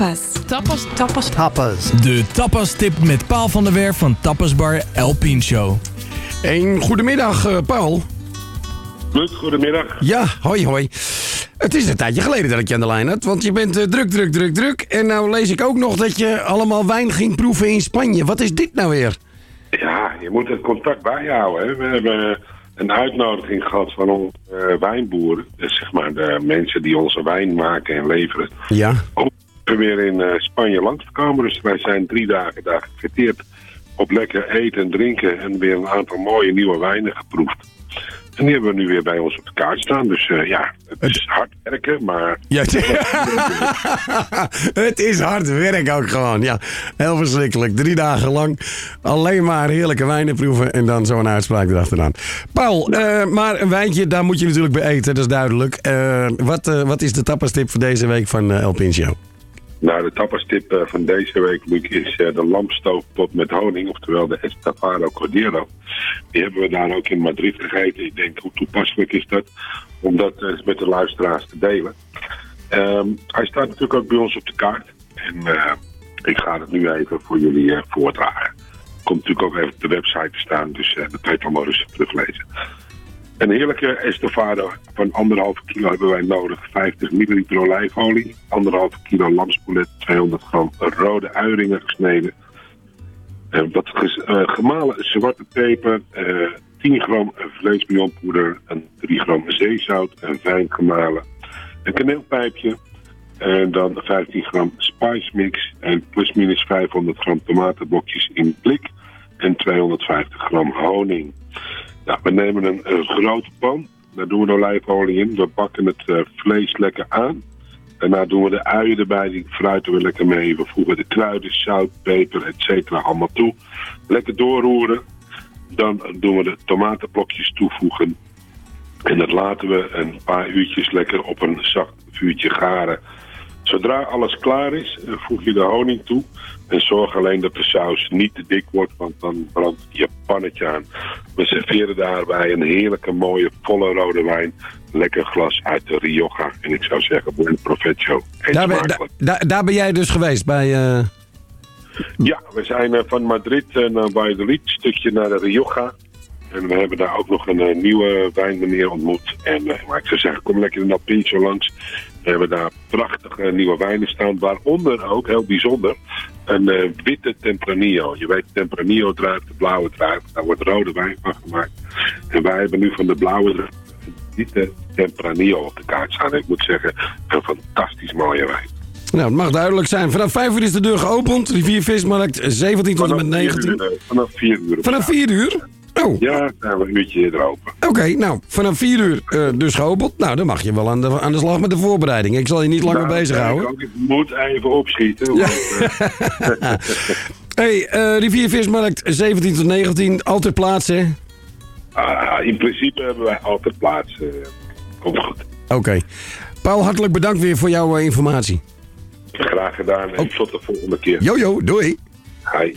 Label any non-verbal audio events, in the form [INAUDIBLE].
Tapas. Tapas. Tapas. Tapas. De tapas tip met Paul van der Werf van Tapasbar El Pincho. Een goedemiddag, eh, Paul. Goedemiddag. Ja, hoi hoi. Het is een tijdje geleden dat ik je aan de lijn had, want je bent eh, druk, druk, druk, druk. En nou lees ik ook nog dat je allemaal wijn ging proeven in Spanje. Wat is dit nou weer? Ja, je moet het contact bijhouden. Hè. We hebben een uitnodiging gehad van onze eh, wijnboeren. Dus zeg maar de mensen die onze wijn maken en leveren. Ja. Om weer in eh, Spanje langs te komen. Dus wij zijn drie dagen daar gefeteerd op lekker eten en drinken. En weer een aantal mooie nieuwe wijnen geproefd. En die hebben we nu weer bij ons op de kaart staan. Dus eh, ja, het is hard werken, maar... Ja, [LAUGHS] het is hard werk ook gewoon. Ja, heel verschrikkelijk. Drie dagen lang alleen maar heerlijke wijnen proeven en dan zo'n uitspraak erachteraan. Paul, eh, maar een wijntje, daar moet je natuurlijk bij eten, dat is duidelijk. Wat, wat is de tapastip voor deze week van El Pincho? Nou, de tapastip eh, van deze week, is eh, de lampstoofpot met honing. Oftewel de Estafado Cordero. Die hebben we daar ook in Madrid gegeten. Ik denk, hoe toepasselijk is dat? Om dat eh, met de luisteraars te delen. Ehm, hij staat natuurlijk ook bij ons op de kaart. En ik ga het nu even voor jullie voordragen. Komt natuurlijk ook even op de website te staan. Dus eh, dat kan je allemaal teruglezen. Een heerlijke estofado van anderhalve kilo hebben wij nodig. 50 milliliter olijfolie, anderhalve kilo lamspoulet, 200 gram rode uieringen gesneden. Eh, wat eh, gemalen zwarte peper, eh 10 gram vleesbouillonpoeder, en 3 gram zeezout en fijn gemalen. Een kaneelpijpje, en dan 15 gram spice mix en plusminus 500 gram tomatenbokjes in blik en 250 gram honing. We nemen een, grote pan. Daar doen we olijfolie in. We bakken het eh, vlees lekker aan. Daarna doen we de uien erbij. Die fruiten we lekker mee. We voegen de kruiden, zout, peper, et cetera allemaal toe. Lekker doorroeren. Dan doen we de tomatenblokjes toevoegen. En dat laten we een paar uurtjes lekker op een zacht vuurtje garen. Zodra alles klaar is, eh, voeg je de honing toe. En zorg alleen dat de saus niet te dik wordt, want dan brandt je pannetje aan. We serveren daarbij een heerlijke, mooie, volle rode wijn. Lekker glas uit de Rioja. En ik zou zeggen, buen profetto. Eet Daar ben, daar, ben jij dus geweest bij... eh, Ja, we zijn eh, van Madrid naar Valladolid, een stukje naar de Rioja. En we hebben daar ook nog een eh, nieuwe wijnmeneer ontmoet. En eh, maar ik zou zeggen, kom lekker in dat Pincho langs. We hebben daar prachtige nieuwe wijnen staan. Waaronder ook, heel bijzonder, een eh, witte Tempranillo. Je weet, Tempranillo druif, de blauwe druif. Daar wordt rode wijn van gemaakt. En wij hebben nu van de blauwe witte Tempranillo op de kaart staan. En ik moet zeggen, een fantastisch mooie wijn. nou, het mag duidelijk zijn. Vanaf 5 uur is de deur geopend. Riviervismarkt, 17 tot en met Vanaf vier 19. uur, eh, Vanaf 4 uur. Vanaf de 4 uur? Oh, Ja, zijn we een uurtje eerder open. oké. nou, vanaf 4 uur eh, dus geopend. Nou, dan mag je wel aan de, aan de slag met de voorbereiding. Ik zal je niet langer Nou, bezighouden. Ik moet even opschieten. [LAUGHS] Want, eh, [LAUGHS] hey, eh, Riviervismarkt, 17 tot 19. Altijd plaats, hè? ah, in principe hebben wij altijd plaats. eh, komt goed. Oké. Paul, hartelijk bedankt weer voor jouw informatie. Graag gedaan en tot de volgende keer. Jojo, doei. Hi.